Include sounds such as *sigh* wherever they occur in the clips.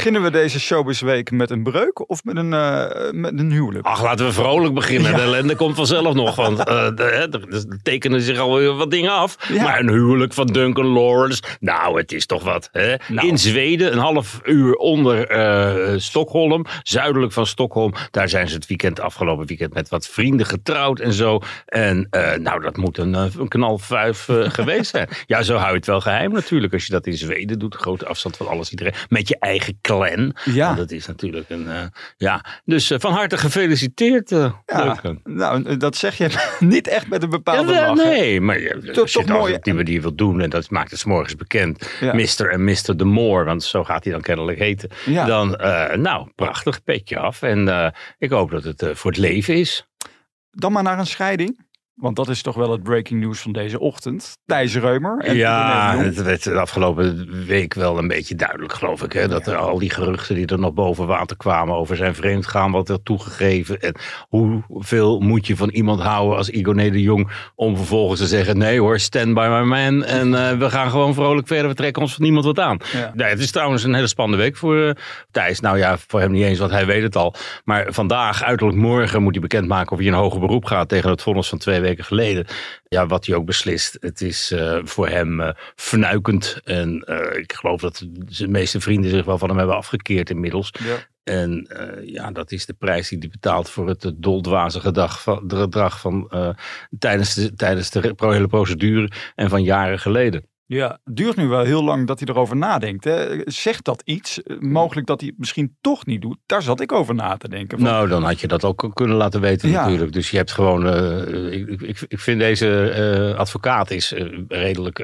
Beginnen we deze showbizweek met een breuk of met een, uh, met een huwelijk? Ach, laten we vrolijk beginnen. De ellende komt vanzelf nog. Want *laughs* uh, er tekenen zich alweer wat dingen af. Ja. Maar een huwelijk van Duncan Lawrence. Nou, het is toch wat. Hè? Nou. In Zweden, een half uur onder uh, Stockholm. Zuidelijk van Stockholm. Daar zijn ze het weekend, afgelopen weekend, met wat vrienden getrouwd en zo. En nou, dat moet een, een knalvuif *laughs* geweest zijn. Ja, zo hou je het wel geheim natuurlijk. Als je dat in Zweden doet. Grote afstand van alles iedereen. Met je eigen clan. Ja. Dat is natuurlijk een. Uh, ja. Dus uh, van harte gefeliciteerd. Uh, ja, nou, dat zeg je *laughs* niet echt met een bepaalde ja, Nee, maar je, toch, toch mooi. die we die wil doen en dat maakt het s morgens bekend. Ja. Mr. en Mr. de Moor, want zo gaat hij dan kennelijk heten. Ja. Dan, nou, prachtig petje af. En ik hoop dat het voor het leven is. Dan maar naar een scheiding. Want dat is toch wel het breaking news van deze ochtend. Thijs Reumer. En ja, het werd de afgelopen week wel een beetje duidelijk, geloof ik. Hè, dat er al die geruchten die er nog boven water kwamen over zijn vreemdgaan, wat er toegegeven. En hoeveel moet je van iemand houden als Igone de Jong om vervolgens te zeggen: nee hoor, stand by my man. En uh, we gaan gewoon vrolijk verder. We trekken ons van niemand wat aan. Ja. Nee, het is trouwens een hele spannende week voor uh, Thijs. Nou ja, voor hem niet eens, want hij weet het al. Maar vandaag, uiterlijk morgen, moet hij bekendmaken of hij in hoger beroep gaat tegen het vonnis van twee weken geleden. Ja, wat hij ook beslist. Het is uh, voor hem uh, vernuikend. En uh, ik geloof dat de meeste vrienden zich wel van hem hebben afgekeerd inmiddels. Ja. En ja, dat is de prijs die hij betaalt voor het doldwaze gedrag van, gedrag van tijdens, de, tijdens de hele procedure en van jaren geleden. Ja, het duurt nu wel heel lang dat hij erover nadenkt. Hè? Zegt dat iets? Mogelijk dat hij het misschien toch niet doet? Daar zat ik over na te denken. Van... Nou, dan had je dat ook kunnen laten weten natuurlijk. Dus je hebt gewoon... Uh, ik, ik, ik, vind deze uh, advocaat is uh, redelijk...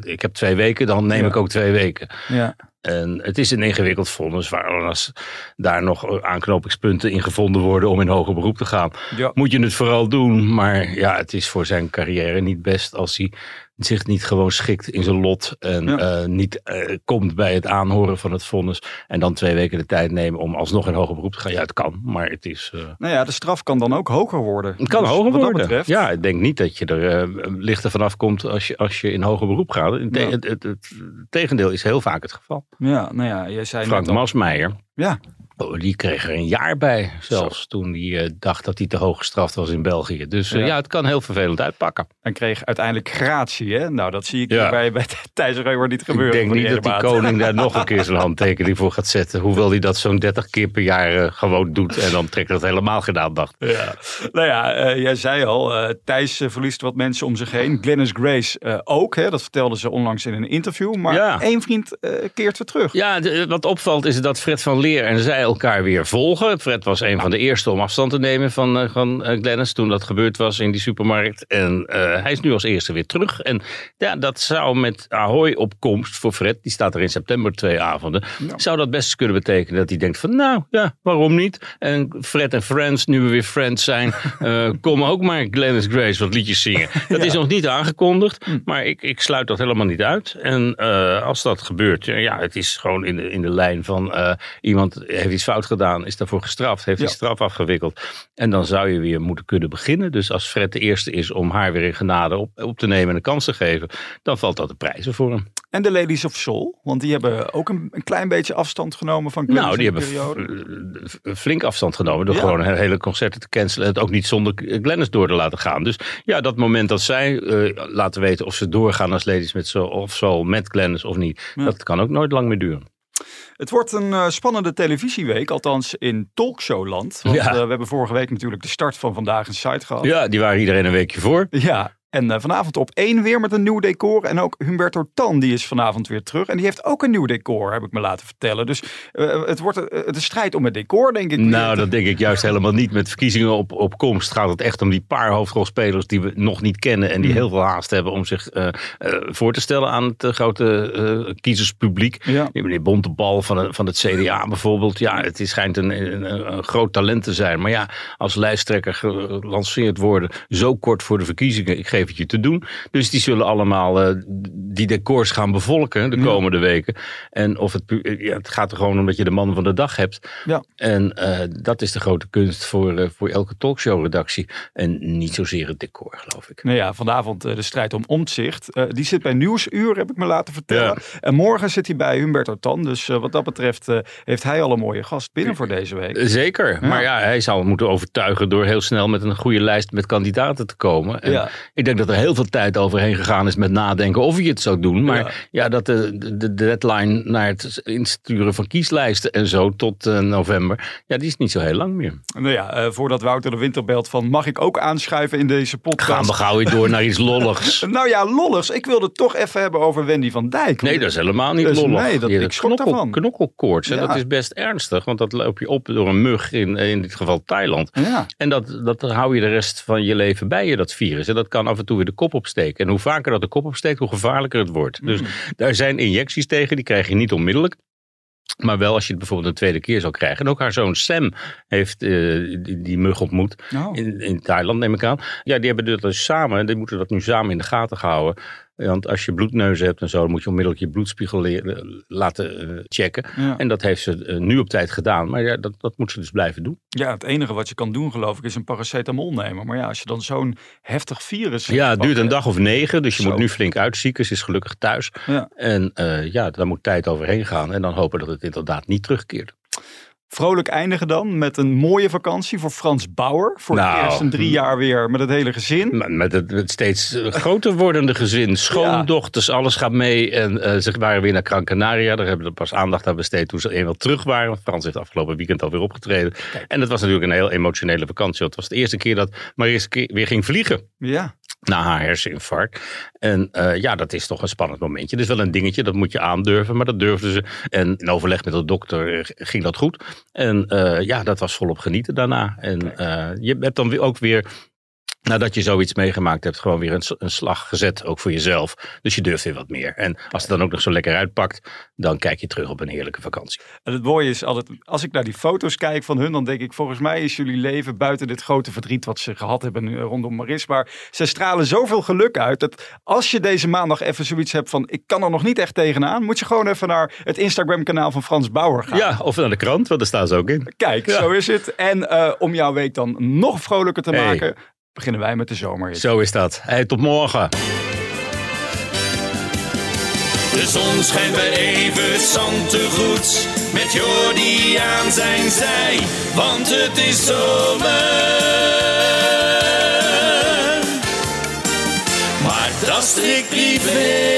ik heb twee weken, dan neem ja. ik ook twee weken. Ja. En het is een ingewikkeld vonnis waar als daar nog aanknopingspunten in gevonden worden om in hoger beroep te gaan. Ja. Moet je het vooral doen. Maar ja, het is voor zijn carrière niet best als hij zich niet gewoon schikt in zijn lot en uh, niet uh, komt bij het aanhoren van het vonnis en dan twee weken de tijd nemen om alsnog in hoger beroep te gaan. Ja, het kan, maar het is... Uh... Nou ja, de straf kan dan ook hoger worden. Het kan dus hoger worden. Betreft... Ja, ik denk niet dat je er lichter vanaf komt als je, als je in hoger beroep gaat. Ja. het, het, het, tegendeel is heel vaak het geval. Ja, nou ja, jij zei Frank Masmeijer. Ja. Oh, die kreeg er een jaar bij, zelfs Zo. toen hij uh, dacht dat hij te hoog gestraft was in België. Dus uh, ja. ja. het kan heel vervelend uitpakken. En kreeg uiteindelijk gratie, hè? Nou, dat zie ik ja. bij, bij *laughs* Thijs Reuwer niet gebeuren. Ik denk niet dat die koning daar *laughs* nog een keer zijn handtekening voor gaat zetten. Hoewel hij dat zo'n 30 keer per jaar uh, gewoon doet. En dan trekt dat helemaal gedaan, dacht Ja. Nou ja, jij zei al, Thijs verliest wat mensen om zich heen. Glennis Grace ook, hè? Dat vertelde ze onlangs in een interview. Maar één vriend keert weer terug. Ja, wat opvalt is dat Fred van Leer en zij elkaar weer volgen. Fred was een van de eerste om afstand te nemen van, uh, van uh, Glennis toen dat gebeurd was in die supermarkt. En uh, hij is nu als eerste weer terug. En ja, dat zou met Ahoy opkomst voor Fred, die staat er in september twee avonden, ja. zou dat best kunnen betekenen dat hij denkt van nou ja, waarom niet? En Fred en Friends, nu we weer Friends zijn, *laughs* komen ook maar Glennis Grace wat liedjes zingen. *laughs* Dat ja. is nog niet aangekondigd, hm. maar ik, ik sluit dat helemaal niet uit. En als dat gebeurt, ja, het is gewoon in de, in de lijn van iemand heeft iets fout gedaan, is daarvoor gestraft, heeft ja. die straf afgewikkeld. En dan zou je weer moeten kunnen beginnen. Dus als Fred de eerste is om haar weer in genade op, op te nemen en een kans te geven, dan valt dat de prijzen voor hem. En de Ladies of Soul, want die hebben ook een, een klein beetje afstand genomen van Nou, die hebben flink afstand genomen door ja. gewoon hele concerten te cancelen. Het ook niet zonder Glennis door te laten gaan. Dus ja, dat moment dat zij uh, laten weten of ze doorgaan als Ladies met Soul of Soul met Glennis of niet, ja. dat kan ook nooit lang meer duren. Het wordt een uh, spannende televisieweek, althans in talkshowland. Want ja. uh, we hebben vorige week natuurlijk de start van Vandaag een Site gehad. Ja, die waren iedereen een weekje voor. Ja, En uh, vanavond op één weer met een nieuw decor. En ook Humberto Tan, die is vanavond weer terug. En die heeft ook een nieuw decor, heb ik me laten vertellen. Dus uh, het wordt een strijd om het decor, denk ik. Nou, dat denk ik juist helemaal niet. Met verkiezingen op, op komst gaat het echt om die paar hoofdrolspelers die we nog niet kennen. En die mm. heel veel haast hebben om zich voor te stellen aan het grote kiezerspubliek. Ja. Meneer Bontebal van, het, van het CDA bijvoorbeeld. Ja, het schijnt een, een, een groot talent te zijn. Maar ja, als lijsttrekker gelanceerd worden, zo kort voor de verkiezingen, ik geef te doen. Dus die zullen allemaal uh, die decors gaan bevolken de komende weken. En of het, ja, het gaat er gewoon om dat je de man van de dag hebt. Ja. En uh, dat is de grote kunst voor, voor elke talkshow-redactie. En niet zozeer het decor, geloof ik. Nou ja, vanavond de strijd om omzicht. die zit bij Nieuwsuur, heb ik me laten vertellen. En morgen zit hij bij Humberto Tan. Dus wat dat betreft heeft hij al een mooie gast binnen voor deze week. Zeker. Maar ja, hij zal moeten overtuigen door heel snel met een goede lijst met kandidaten te komen. En ja. Ik denk dat er heel veel tijd overheen gegaan is met nadenken of je het zou doen. Maar ja, dat de, de, deadline naar het insturen van kieslijsten en zo tot uh, november, ja, die is niet zo heel lang meer. Nou ja, uh, voordat Wouter de Winter belt van mag ik ook aanschuiven in deze podcast? Gaan we gauw weer door naar iets *laughs* lolligs. nou ja, lolligs. Ik wilde het toch even hebben over Wendy van Dijk. Nee, dat is helemaal niet dus, lollig. Nee, dat, ik schrok knokkel, Knokkelkoorts, ja. dat is best ernstig. Want dat loop je op door een mug in, in dit geval Thailand. Ja. En dat, dat hou je de rest van je leven bij je, dat virus. En dat kan af en toe weer de kop opsteken. En hoe vaker dat de kop opsteekt, hoe gevaarlijker het wordt. Dus mm. daar zijn injecties tegen, die krijg je niet onmiddellijk. Maar wel als je het bijvoorbeeld een tweede keer zou krijgen. En ook haar zoon Sam heeft uh, die, die, mug ontmoet. Oh. In, in Thailand neem ik aan. Ja, die hebben dat dus samen. Die moeten dat nu samen in de gaten houden. Want als je bloedneuzen hebt en zo, dan moet je onmiddellijk je bloedspiegel laten eh, checken. En dat heeft ze eh, nu op tijd gedaan. Maar ja, dat, dat moet ze dus blijven doen. Ja, het enige wat je kan doen, geloof ik, is een paracetamol nemen. Maar ja, als je dan zo'n heftig virus. Ja, het duurt een dag of negen. Dus je moet nu flink uitzieken. Ze is gelukkig thuis. Ja. En uh, ja, daar moet tijd overheen gaan. En dan hopen dat het inderdaad niet terugkeert. Vrolijk eindigen dan met een mooie vakantie voor Frans Bauer. Voor nou, het eerst in drie jaar weer met het hele gezin. Met het, steeds groter wordende gezin. Schoondochters, alles gaat mee. En uh, ze waren weer naar Gran Canaria. Daar hebben we pas aandacht aan besteed toen ze eenmaal terug waren. Frans heeft afgelopen weekend alweer opgetreden. En het was natuurlijk een heel emotionele vakantie. Het was de eerste keer dat Maris weer ging vliegen. Ja na haar herseninfarct. En uh, ja, dat is toch een spannend momentje. Dat is wel een dingetje, dat moet je aandurven, maar dat durfden ze. En in overleg met de dokter eh, ging dat goed. En uh, ja, dat was volop genieten daarna. En uh, je hebt dan ook weer nadat je zoiets meegemaakt hebt, gewoon weer een, een, slag gezet, ook voor jezelf. Dus je durft weer wat meer. En als het dan ook nog zo lekker uitpakt, dan kijk je terug op een heerlijke vakantie. En het mooie is altijd, als ik naar die foto's kijk van hun, dan denk ik, volgens mij is jullie leven buiten dit grote verdriet wat ze gehad hebben rondom Maris. Maar ze stralen zoveel geluk uit, dat als je deze maandag even zoiets hebt van, ik kan er nog niet echt tegenaan, moet je gewoon even naar het Instagram kanaal van Frans Bauer gaan. Ja, of naar de krant, want daar staan ze ook in. Kijk, zo is het. En uh, om jouw week dan nog vrolijker te maken, beginnen wij met de zomer. Zo is dat. Hey, tot morgen. De zon schijnt bij even goed met Jordi aan zijn zij, want het is zomer. Maar dat is privé.